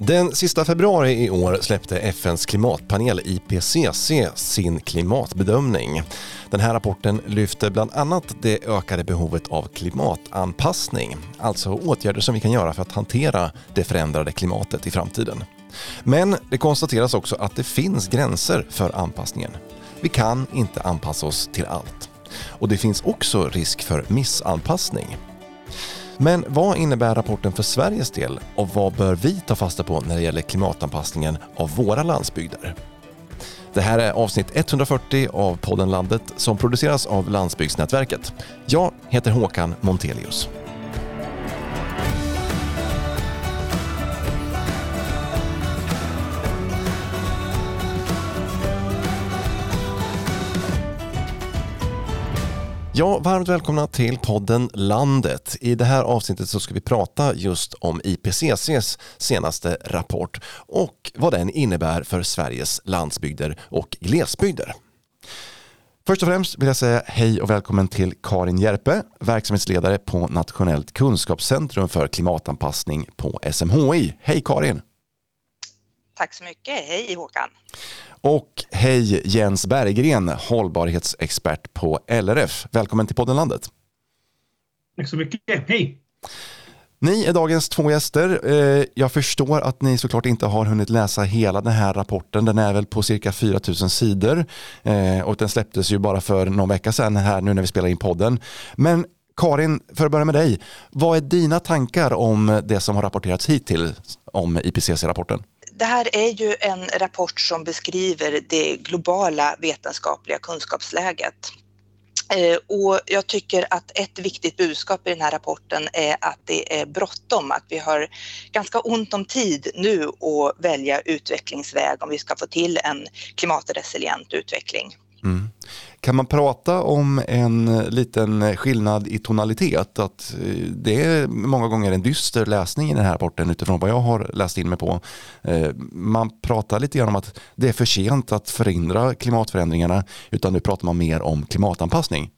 Den sista februari i år släppte FNs klimatpanel IPCC sin klimatbedömning. Den här rapporten lyfter bland annat det ökade behovet av klimatanpassning, alltså åtgärder som vi kan göra för att hantera det förändrade klimatet i framtiden. Men det konstateras också att det finns gränser för anpassningen. Vi kan inte anpassa oss till allt. Och det finns också risk för missanpassning. Men vad innebär rapporten för Sveriges del och vad bör vi ta fasta på när det gäller klimatanpassningen av våra landsbygder? Det här är avsnitt 140 av podden Landet som produceras av Landsbygdsnätverket. Jag heter Håkan Montelius. Ja, varmt välkomna till podden Landet. I det här avsnittet så ska vi prata just om IPCCs senaste rapport och vad den innebär för Sveriges landsbygder och glesbygder. Först och främst vill jag säga hej och välkommen till Karin Järpe, verksamhetsledare på Nationellt kunskapscentrum för klimatanpassning på SMHI. Hej Karin! Tack så mycket. Hej Håkan! Och hej Jens Berggren, hållbarhetsexpert på LRF. Välkommen till podden Landet. Tack så mycket. Hej! Ni är dagens två gäster. Eh, jag förstår att ni såklart inte har hunnit läsa hela den här rapporten. Den är väl på cirka 4000 sidor eh, och den släpptes ju bara för någon vecka sedan här nu när vi spelar in podden. Men Karin, för att börja med dig. Vad är dina tankar om det som har rapporterats hittills om IPCC-rapporten? Det här är ju en rapport som beskriver det globala vetenskapliga kunskapsläget. Eh, och jag tycker att ett viktigt budskap i den här rapporten är att det är bråttom, att vi har ganska ont om tid nu att välja utvecklingsväg om vi ska få till en klimatresilient utveckling. Mm. Kan man prata om en liten skillnad i tonalitet? Att eh, det är många gånger en dyster läsning i den här rapporten utifrån vad jag har läst in mig på. Eh, man pratar lite grann om att det är för sent att förhindra klimatförändringarna utan nu pratar man mer om klimatanpassning.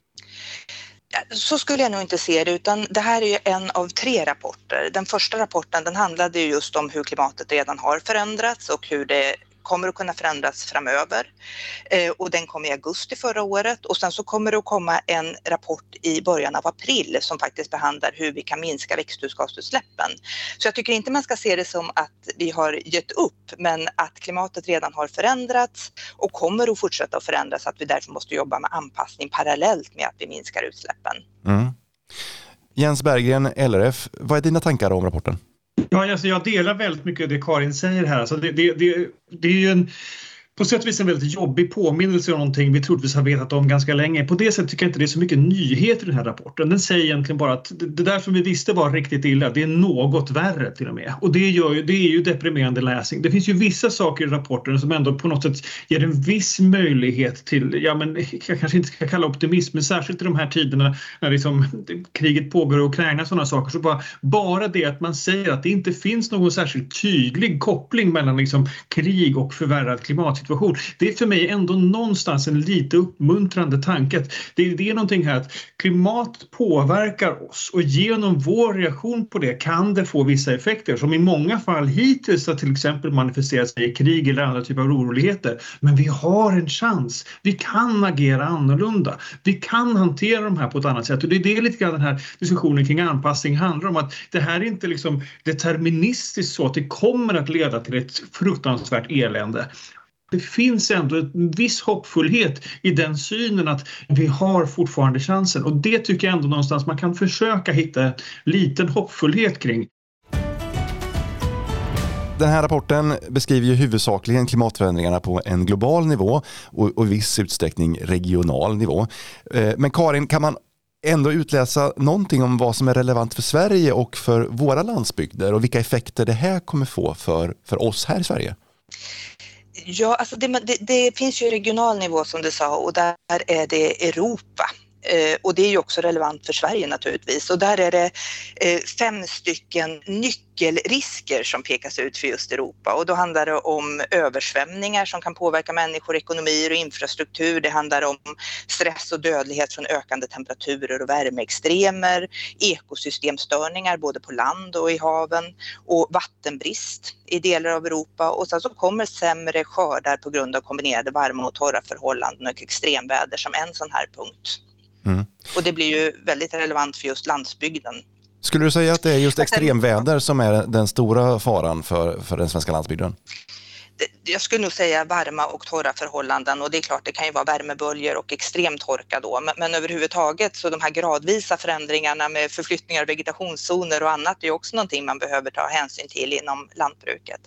Så skulle jag nog inte se det, utan det här är ju en av tre rapporter. Den första rapporten den handlade just om hur klimatet redan har förändrats och hur det kommer att kunna förändras framöver eh, och den kom i augusti förra året och sen så kommer det att komma en rapport i början av april som faktiskt behandlar hur vi kan minska växthusgasutsläppen. Så jag tycker inte man ska se det som att vi har gett upp men att klimatet redan har förändrats och kommer att fortsätta att förändras att vi därför måste jobba med anpassning parallellt med att vi minskar utsläppen. Mm. Jens Berggren, LRF, vad är dina tankar om rapporten? Ja, alltså jag delar väldigt mycket det Karin säger här. Alltså det, det, det, det är ju en på sätt och vis en väldigt jobbig påminnelse om någonting vi troligtvis har vetat om ganska länge. På det sättet tycker jag inte det är så mycket nyheter i den här rapporten. Den säger egentligen bara att det där som vi visste var riktigt illa, det är något värre till och med. Och det, gör ju, det är ju deprimerande läsning. Det finns ju vissa saker i rapporten som ändå på något sätt ger en viss möjlighet till, ja men jag kanske inte ska kalla optimism, men särskilt i de här tiderna när liksom kriget pågår i Ukraina och sådana saker, så bara, bara det att man säger att det inte finns någon särskilt tydlig koppling mellan liksom krig och förvärrad klimat situation. Det är för mig ändå någonstans en lite uppmuntrande tanke. Det, det är någonting här att klimat påverkar oss och genom vår reaktion på det kan det få vissa effekter som i många fall hittills har till exempel manifesterat sig i krig eller andra typer av oroligheter. Men vi har en chans. Vi kan agera annorlunda. Vi kan hantera de här på ett annat sätt och det är det lite grann den här diskussionen kring anpassning handlar om att det här är inte liksom deterministiskt så att det kommer att leda till ett fruktansvärt elände det finns ändå en viss hoppfullhet i den synen att vi har fortfarande chansen och det tycker jag ändå någonstans man kan försöka hitta en liten hoppfullhet kring. Den här rapporten beskriver ju huvudsakligen klimatförändringarna på en global nivå och, och i viss utsträckning regional nivå. Eh, men Karin, kan man ändå utläsa någonting om vad som är relevant för Sverige och för våra landsbygder och vilka effekter det här kommer få för, för oss här i Sverige? Ja, alltså det, det, det, finns ju regional nivå som du sa och där är det Europa. Eh, och det är ju också relevant för Sverige naturligtvis. Och där är det eh, fem stycken nyckelrisker som pekas ut för just Europa. Och då handlar det om översvämningar som kan påverka människor, ekonomier och infrastruktur. Det handlar om stress och dödlighet från ökande temperaturer och värmeextremer, ekosystemstörningar både på land och i haven och vattenbrist i delar av Europa. Och sen så kommer sämre skördar på grund av kombinerade varma och torra förhållanden och extremväder som en sån här punkt. Mm. Och det blir ju väldigt relevant för just landsbygden. Skulle du säga att det är just extremväder som är den stora faran för, för den svenska landsbygden? Jag skulle nog säga varma och torra förhållanden och det är klart det kan ju vara värmeböljor och extrem torka då men, men överhuvudtaget så de här gradvisa förändringarna med förflyttningar av vegetationszoner och annat är också någonting man behöver ta hänsyn till inom lantbruket.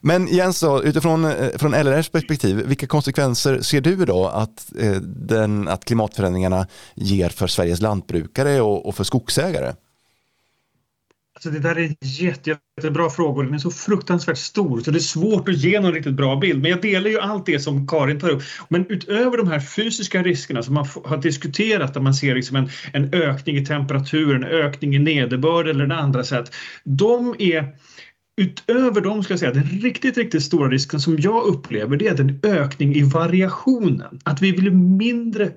Men Jens, då, utifrån eh, från LRFs perspektiv, vilka konsekvenser ser du då att, eh, den, att klimatförändringarna ger för Sveriges lantbrukare och, och för skogsägare? Alltså det där är jätte, jättebra frågor. Den är så fruktansvärt stor så det är svårt att ge någon riktigt bra bild. Men jag delar ju allt det som Karin tar upp. Men utöver de här fysiska riskerna som man har diskuterat där man ser liksom en, en ökning i temperatur, en ökning i nederbörd eller en andra sätt. De är Utöver dem ska jag säga den riktigt, riktigt stora risken som jag upplever det är en ökning i variationen. Att vi blir mindre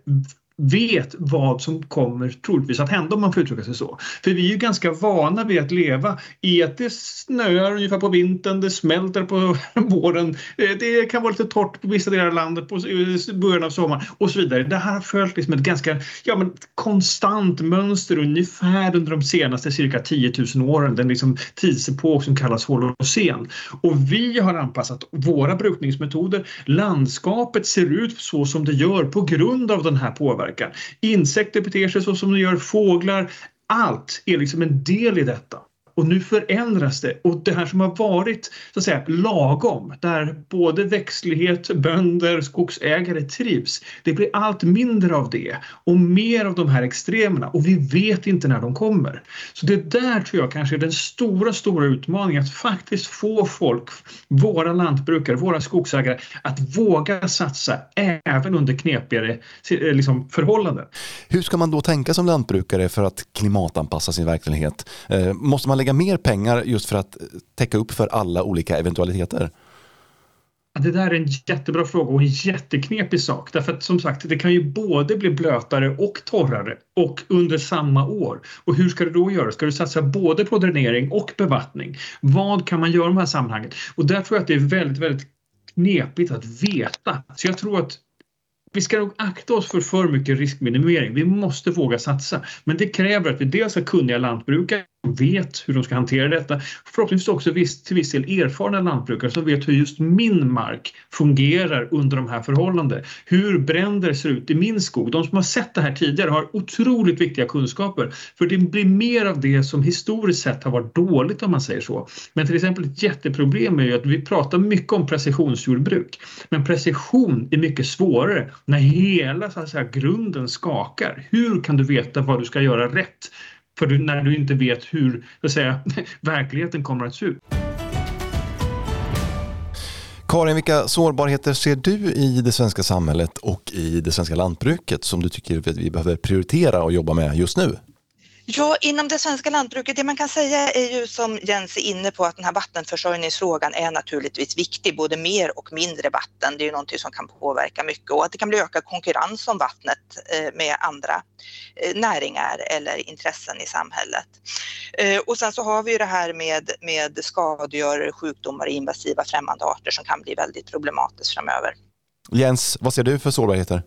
vet vad som kommer troligtvis att hända om man får uttrycka sig så. För vi är ju ganska vana vid att leva i att det snöar ungefär på vintern, det smälter på våren, eh, det kan vara lite torrt på vissa delar av landet på eh, början av sommaren och så vidare. Det här har följt liksom ett ganska ja, men konstant mönster ungefär under de senaste cirka 10 000 åren, den liksom tidsepok som kallas holocen. Och vi har anpassat våra brukningsmetoder. Landskapet ser ut så som det gör på grund av den här påverkan påverkan. Insekter beter sig så som de gör, fåglar. Allt är liksom en del i detta. Och nu förändras det och det här som har varit så att säga, lagom, där både växtlighet, bönder, skogsägare trivs, det blir allt mindre av det och mer av de här extremerna och vi vet inte när de kommer. Så det där tror jag kanske är den stora, stora utmaningen att faktiskt få folk, våra lantbrukare, våra skogsägare att våga satsa även under knepigare eh, liksom, förhållanden. Hur ska man då tänka som lantbrukare för att klimatanpassa sin verksamhet? Eh, måste man lägga lägga mer pengar just för att täcka upp för alla olika eventualiteter? Det där är en jättebra fråga och en jätteknepig sak. Därför att som sagt, det kan ju både bli blötare och torrare och under samma år. Och hur ska du då göra? Ska du satsa både på dränering och bevattning? Vad kan man göra i de här sammanhangen? Och där tror jag att det är väldigt, väldigt knepigt att veta. Så jag tror att vi ska nog akta oss för för mycket riskminimering. Vi måste våga satsa. Men det kräver att vi dels har kunniga lantbrukare vet hur de ska hantera detta. Förhoppningsvis också viss, till viss del erfarna lantbrukare som vet hur just min mark fungerar under de här förhållandena. Hur bränder ser ut i min skog. De som har sett det här tidigare har otroligt viktiga kunskaper för det blir mer av det som historiskt sett har varit dåligt om man säger så. Men till exempel ett jätteproblem är ju att vi pratar mycket om precisionsjordbruk. Men precision är mycket svårare när hela så att säga, grunden skakar. Hur kan du veta vad du ska göra rätt? För du, när du inte vet hur så att säga, verkligheten kommer att se ut. Karin, vilka sårbarheter ser du i det svenska samhället och i det svenska lantbruket som du tycker att vi behöver prioritera och jobba med just nu? Ja, inom det svenska lantbruket, det man kan säga är ju som Jens är inne på att den här vattenförsörjningsfrågan är naturligtvis viktig, både mer och mindre vatten. Det är ju någonting som kan påverka mycket och att det kan bli ökad konkurrens om vattnet eh, med andra eh, näringar eller intressen i samhället. Eh, och sen så har vi ju det här med, med skadegörare, sjukdomar och invasiva främmande arter som kan bli väldigt problematiskt framöver. Jens, vad ser du för sårbarheter?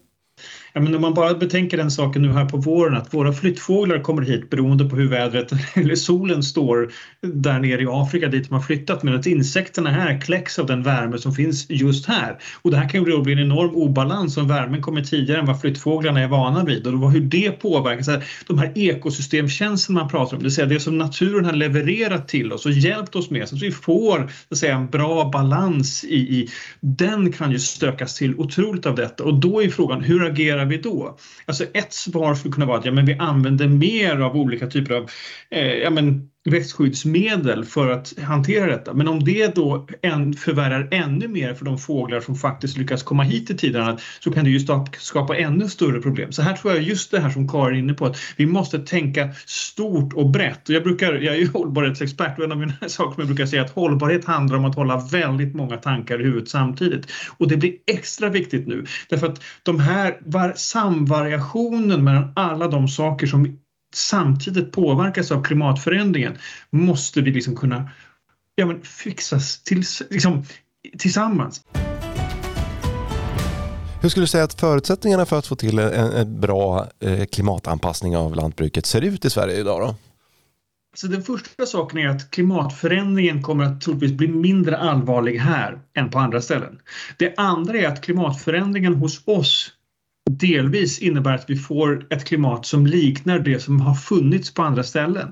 Ja, men om man bara betänker den saken nu här på våren att våra flyttfåglar kommer hit beroende på hur vädret eller solen står där nere i Afrika dit de har flyttat medan insekterna här kläcks av den värme som finns just här. Och det här kan ju då bli en enorm obalans om värmen kommer tidigare än vad flyttfåglarna är vana vid och hur det påverkar de här ekosystemtjänsterna man pratar om, det vill säga det som naturen har levererat till oss och hjälpt oss med så att vi får så att säga, en bra balans i, i den kan ju stökas till otroligt av detta och då är frågan hur agerar vi då? Alltså ett svar skulle kunna vara att ja, men vi använder mer av olika typer av eh, ja, men växtskyddsmedel för att hantera detta. Men om det då än, förvärrar ännu mer för de fåglar som faktiskt lyckas komma hit i tiderna så kan det ju skapa ännu större problem. Så här tror jag just det här som Karin är inne på att vi måste tänka stort och brett. Och jag, brukar, jag är ju hållbarhetsexpert och en av mina saker som jag brukar säga att hållbarhet handlar om att hålla väldigt många tankar i huvudet samtidigt. Och det blir extra viktigt nu därför att de här samvariationen mellan alla de saker som samtidigt påverkas av klimatförändringen måste vi liksom kunna ja, men fixas till, liksom, tillsammans. Hur skulle du säga att förutsättningarna för att få till en, en bra eh, klimatanpassning av lantbruket ser ut i Sverige idag? Då? Så den första saken är att klimatförändringen kommer att troligtvis bli mindre allvarlig här än på andra ställen. Det andra är att klimatförändringen hos oss delvis innebär att vi får ett klimat som liknar det som har funnits på andra ställen.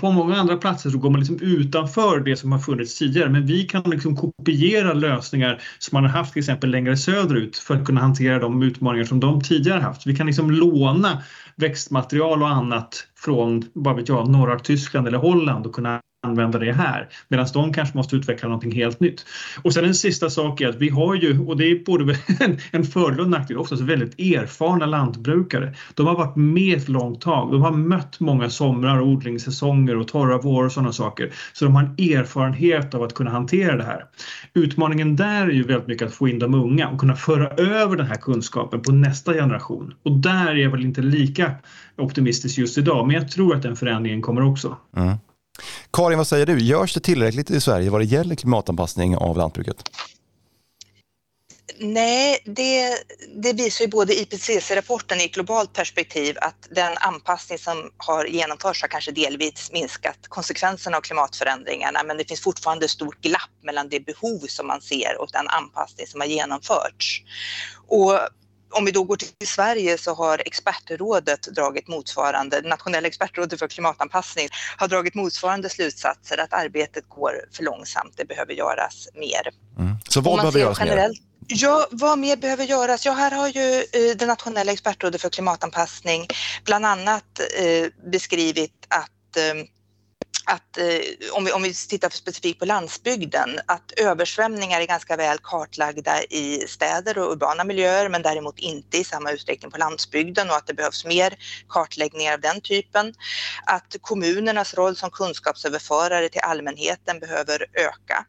På många andra platser så går man liksom utanför det som har funnits tidigare men vi kan liksom kopiera lösningar som man har haft till exempel längre söderut för att kunna hantera de utmaningar som de tidigare haft. Vi kan liksom låna växtmaterial och annat från vad vet jag, norra Tyskland eller Holland och kunna använda det här. Medan de kanske måste utveckla någonting helt nytt. Och sen en sista sak är att vi har ju, och det är både en fördel och en nackdel, oftast väldigt erfarna lantbrukare. De har varit med ett långt tag. De har mött många somrar och odlingssäsonger och torra vårar och sådana saker. Så de har en erfarenhet av att kunna hantera det här. Utmaningen där är ju väldigt mycket att få in de unga och kunna föra över den här kunskapen på nästa generation. Och där är jag väl inte lika optimistisk just idag, men jag tror att den förändringen kommer också. Mm. Karin, vad säger du? Görs det tillräckligt i Sverige vad det gäller klimatanpassning av lantbruket? Nej, det, det, visar ju både IPCC-rapporten i ett globalt perspektiv att den anpassning som har genomförts har kanske delvis minskat konsekvenserna av klimatförändringarna men det finns fortfarande ett stort glapp mellan det behov som man ser och den anpassning som har genomförts. Och om vi då går till Sverige så har expertrådet dragit motsvarande, nationella expertrådet för klimatanpassning har dragit motsvarande slutsatser att arbetet går för långsamt, det behöver göras mer. Mm. Så vad behöver göras mer? Ja, vad mer behöver göras? Ja, här har ju eh, det nationella expertrådet för klimatanpassning bland annat eh, beskrivit att eh, att eh, om, vi, om vi tittar specifikt på landsbygden, att översvämningar är ganska väl kartlagda i städer och urbana miljöer men däremot inte i samma utsträckning på landsbygden och att det behövs mer kartläggningar av den typen. Att kommunernas roll som kunskapsöverförare till allmänheten behöver öka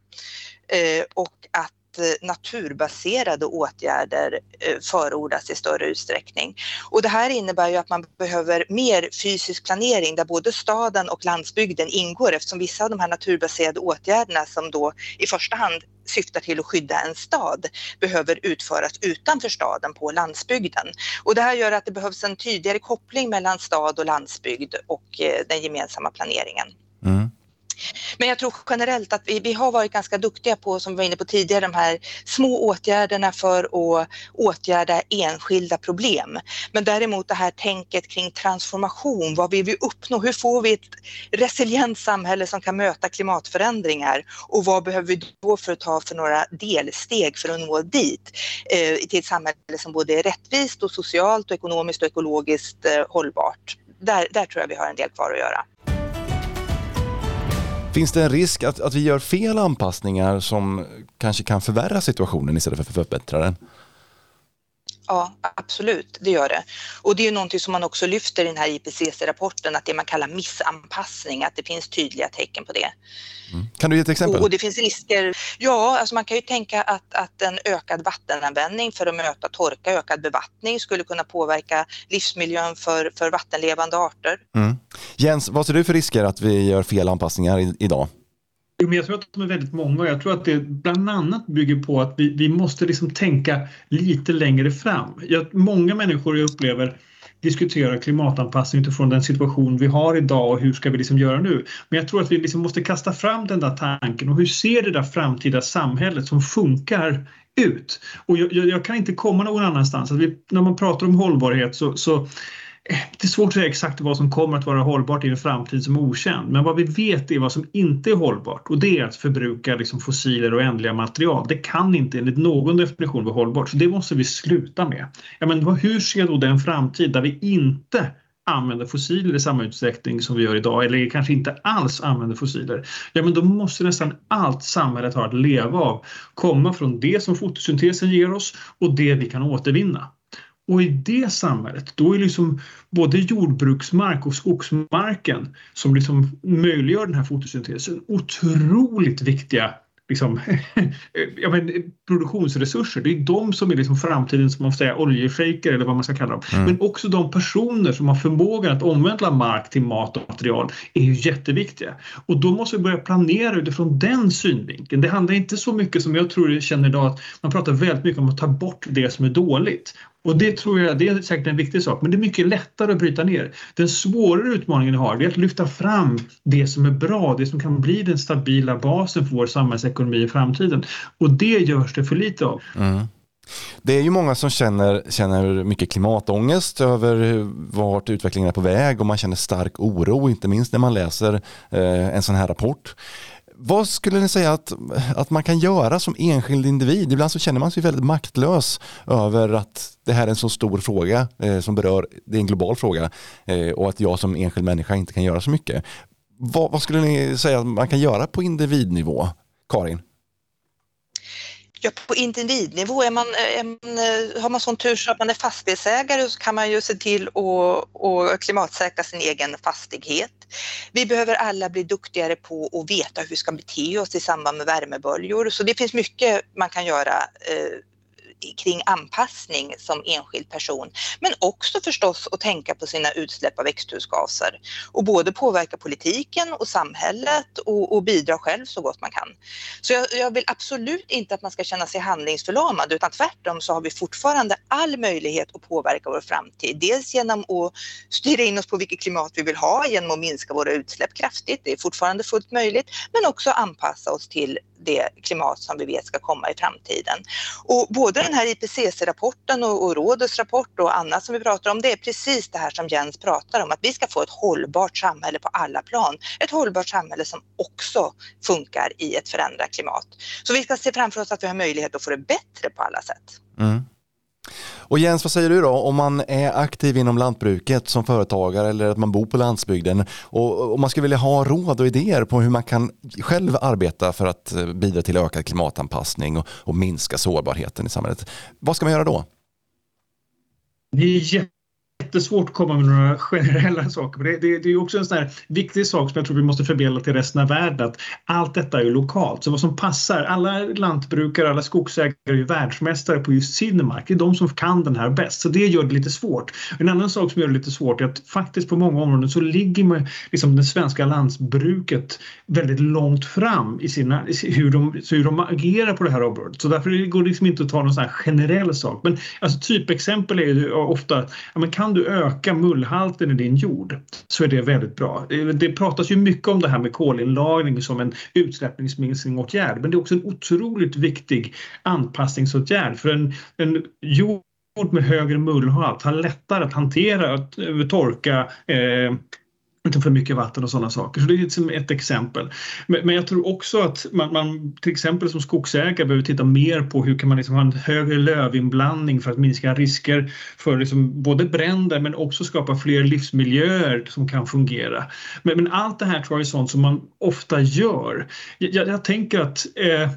eh, och att Eh, naturbaserade åtgärder eh, förordas i större utsträckning. Och det här innebär ju att man behöver mer fysisk planering där både staden och landsbygden ingår eftersom vissa av de här naturbaserade åtgärderna som då i första hand syftar till att skydda en stad behöver utföras utanför staden på landsbygden. Och det här gör att det behövs en tydligare koppling mellan stad och landsbygd och eh, den gemensamma planeringen. Mm. Men jag tror generellt att vi, vi har varit ganska duktiga på, som vi var inne på tidigare, de här små åtgärderna för att åtgärda enskilda problem. Men däremot det här tänket kring transformation, vad vill vi uppnå? Hur får vi ett resilient samhälle som kan möta klimatförändringar? Och vad behöver vi då för att ta för några delsteg för att nå dit? Eh, till ett samhälle som både är rättvist och socialt och ekonomiskt och ekologiskt eh, hållbart. Där, där tror jag vi har en del kvar att göra. Finns det en risk att, att vi gör fel anpassningar som kanske kan förvärra situationen istället för att förbättra den? Ja, absolut, det gör det. Och det är ju någonting som man också lyfter i den här IPCC-rapporten, att det man kallar missanpassning, att det finns tydliga tecken på det. Mm. Kan du ge ett exempel? Och det finns risker. Ja, alltså man kan ju tänka att, att en ökad vattenanvändning för att möta torka, ökad bevattning skulle kunna påverka livsmiljön för, för vattenlevande arter. Mm. Jens, vad ser du för risker att vi gör fel anpassningar i, idag? Men jag tror att de är väldigt många och jag tror att det bland annat bygger på att vi, vi måste liksom tänka lite längre fram. Jag, många människor jag upplever diskuterar klimatanpassning utifrån den situation vi har idag och hur ska vi liksom göra nu. Men jag tror att vi liksom måste kasta fram den där tanken och hur ser det där framtida samhället som funkar ut? Och jag, jag, jag kan inte komma någon annanstans. Att vi, när man pratar om hållbarhet så, så det är svårt att säga exakt vad som kommer att vara hållbart i en framtid som är okänd. Men vad vi vet är vad som inte är hållbart och det är att förbruka liksom fossiler och ändliga material. Det kan inte enligt någon definition vara hållbart. Så det måste vi sluta med. Ja, men hur ser då den framtid där vi inte använder fossiler i samma utsträckning som vi gör idag eller kanske inte alls använder fossiler, ja men då måste nästan allt samhället har att leva av komma från det som fotosyntesen ger oss och det vi kan återvinna. Och i det samhället, då är liksom både jordbruksmark och skogsmarken som liksom möjliggör den här fotosyntesen otroligt viktiga liksom, ja, men, produktionsresurser. Det är de som är liksom framtidens man får säga, oljeshejker eller vad man ska kalla dem. Mm. Men också de personer som har förmågan att omvandla mark till mat och material är ju jätteviktiga. Och då måste vi börja planera utifrån den synvinkeln. Det handlar inte så mycket som jag tror jag känner idag att man pratar väldigt mycket om att ta bort det som är dåligt. Och det tror jag det är säkert en viktig sak, men det är mycket lättare att bryta ner. Den svårare utmaningen ni har är att lyfta fram det som är bra, det som kan bli den stabila basen för vår samhällsekonomi i framtiden. Och det görs det för lite av. Mm. Det är ju många som känner, känner mycket klimatångest över vart utvecklingen är på väg och man känner stark oro, inte minst när man läser eh, en sån här rapport. Vad skulle ni säga att, att man kan göra som enskild individ? Ibland så känner man sig väldigt maktlös över att det här är en så stor fråga eh, som berör, det är en global fråga eh, och att jag som enskild människa inte kan göra så mycket. Vad, vad skulle ni säga att man kan göra på individnivå? Karin? Ja, på individnivå, är man, eh, är man, eh, har man sån tur så att man är fastighetsägare så kan man ju se till att klimatsäkra sin egen fastighet. Vi behöver alla bli duktigare på att veta hur vi ska bete oss i samband med värmeböljor, så det finns mycket man kan göra eh, kring anpassning som enskild person, men också förstås att tänka på sina utsläpp av växthusgaser och både påverka politiken och samhället och, och bidra själv så gott man kan. Så jag, jag, vill absolut inte att man ska känna sig handlingsförlamad utan tvärtom så har vi fortfarande all möjlighet att påverka vår framtid. Dels genom att styra in oss på vilket klimat vi vill ha, genom att minska våra utsläpp kraftigt, det är fortfarande fullt möjligt, men också anpassa oss till det klimat som vi vet ska komma i framtiden. Och både den här IPCC-rapporten och, och rådets rapport och annat som vi pratar om, det är precis det här som Jens pratar om, att vi ska få ett hållbart samhälle på alla plan. Ett hållbart samhälle som också funkar i ett förändrat klimat. Så vi ska se framför oss att vi har möjlighet att få det bättre på alla sätt. Mm. Och Jens, vad säger du då om man är aktiv inom lantbruket som företagare eller att man bor på landsbygden och om man skulle vilja ha råd och idéer på hur man kan själv arbeta för att eh, bidra till ökad klimatanpassning och, och minska sårbarheten i samhället. Vad ska man göra då? Det är jättesvårt att komma med några generella saker. Det, det, det är också en sån här viktig sak som jag tror vi måste förmedla till resten av världen att allt detta är ju lokalt. Så vad som passar, alla lantbrukare, alla skogsägare är ju världsmästare på just sin mark. Det är de som kan den här bäst. Så det gör det lite svårt. En annan sak som gör det lite svårt är att faktiskt på många områden så ligger man, liksom det svenska lantbruket väldigt långt fram i sina, hur, de, hur de agerar på det här området. Så därför går det liksom inte att ta någon sån här generell sak. Men alltså typexempel är ju ofta, ja, men kan du öka mullhalten i din jord så är det väldigt bra. Det pratas ju mycket om det här med kolinlagring som en utsläppningsminskningsåtgärd men det är också en otroligt viktig anpassningsåtgärd för en, en jord med högre mullhalt har lättare att hantera att eh, torka eh, inte för mycket vatten och sådana saker. Så det är liksom ett exempel. Men, men jag tror också att man, man, till exempel som skogsägare behöver titta mer på hur kan man liksom ha en högre lövinblandning för att minska risker för liksom både bränder men också skapa fler livsmiljöer som kan fungera. Men, men allt det här tror jag är sånt som man ofta gör. Jag, jag tänker att eh,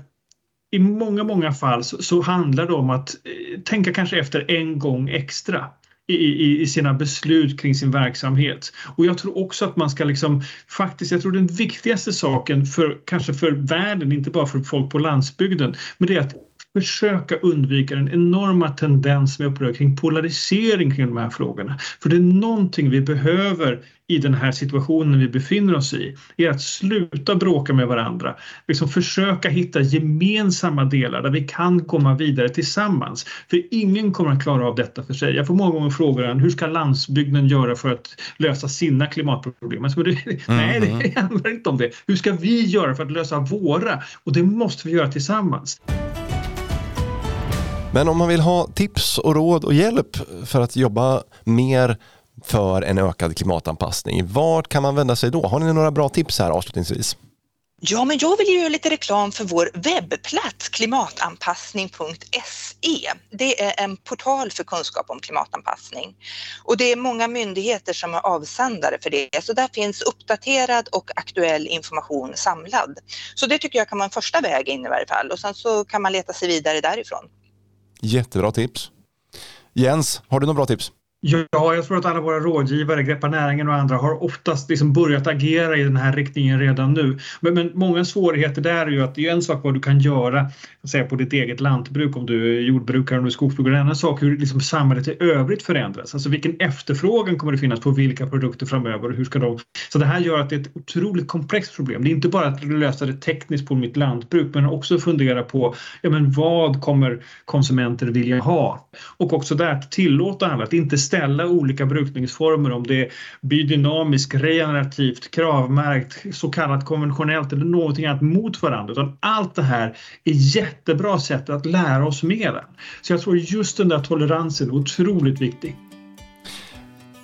i många, många fall så, så handlar det om att eh, tänka kanske efter en gång extra i, i, sina beslut kring sin verksamhet. Och jag tror också att man ska liksom faktiskt, jag tror den viktigaste saken för kanske för världen, inte bara för folk på landsbygden, men det är att försöka undvika den enorma tendens som jag upplevt kring polarisering kring de här frågorna. För det är någonting vi behöver i den här situationen vi befinner oss i, är att sluta bråka med varandra. Liksom försöka hitta gemensamma delar där vi kan komma vidare tillsammans. För ingen kommer att klara av detta för sig. Jag får många gånger frågan hur ska landsbygden göra för att lösa sina klimatproblem? Alltså, det, mm. Nej, det mm. handlar inte om det. Hur ska vi göra för att lösa våra? Och det måste vi göra tillsammans. Men om man vill ha tips och råd och hjälp för att jobba mer för en ökad klimatanpassning, vart kan man vända sig då? Har ni några bra tips här avslutningsvis? Ja, men jag vill göra lite reklam för vår webbplats klimatanpassning.se. Det är en portal för kunskap om klimatanpassning och det är många myndigheter som är avsändare för det, så där finns uppdaterad och aktuell information samlad. Så det tycker jag kan vara en första väg in i varje fall och sen så kan man leta sig vidare därifrån. Jättebra tips. Jens, har du några bra tips? Ja, jag tror att alla våra rådgivare, Greppa näringen och andra har oftast liksom börjat agera i den här riktningen redan nu. Men, men många svårigheter där är ju att det är en sak vad du kan göra säga, på ditt eget lantbruk om du är jordbrukare och skogsbrukare. En annan sak hur liksom samhället i övrigt förändras. Alltså vilken efterfrågan kommer det finnas på vilka produkter framöver och hur ska de... Så det här gör att det är ett otroligt komplext problem. Det är inte bara att lösa det tekniskt på mitt lantbruk men också fundera på ja, men vad kommer konsumenter vilja ha? Och också där tillåta alla att inte ställa olika brukningsformer om det är biodynamiskt, regenerativt, kravmärkt, så kallat konventionellt eller någonting annat mot varandra. Utan allt det här är jättebra sätt att lära oss mera. Så jag tror just den där toleransen är otroligt viktig.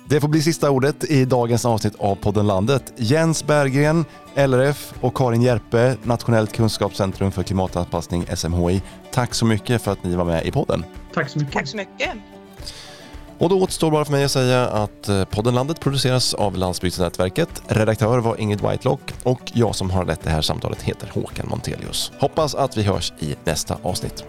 Det får bli sista ordet i dagens avsnitt av podden Landet. Jens Berggren, LRF och Karin Järpe, Nationellt kunskapscentrum för klimatanpassning, SMHI. Tack så mycket för att ni var med i podden. Tack så mycket. Tack så mycket. Och då återstår bara för mig att säga att eh, podden Landet produceras av Landsbygdsnätverket. Redaktör var Ingrid Whitelock och jag som har lett det här samtalet heter Håkan Montelius. Hoppas att vi hörs i nästa avsnitt.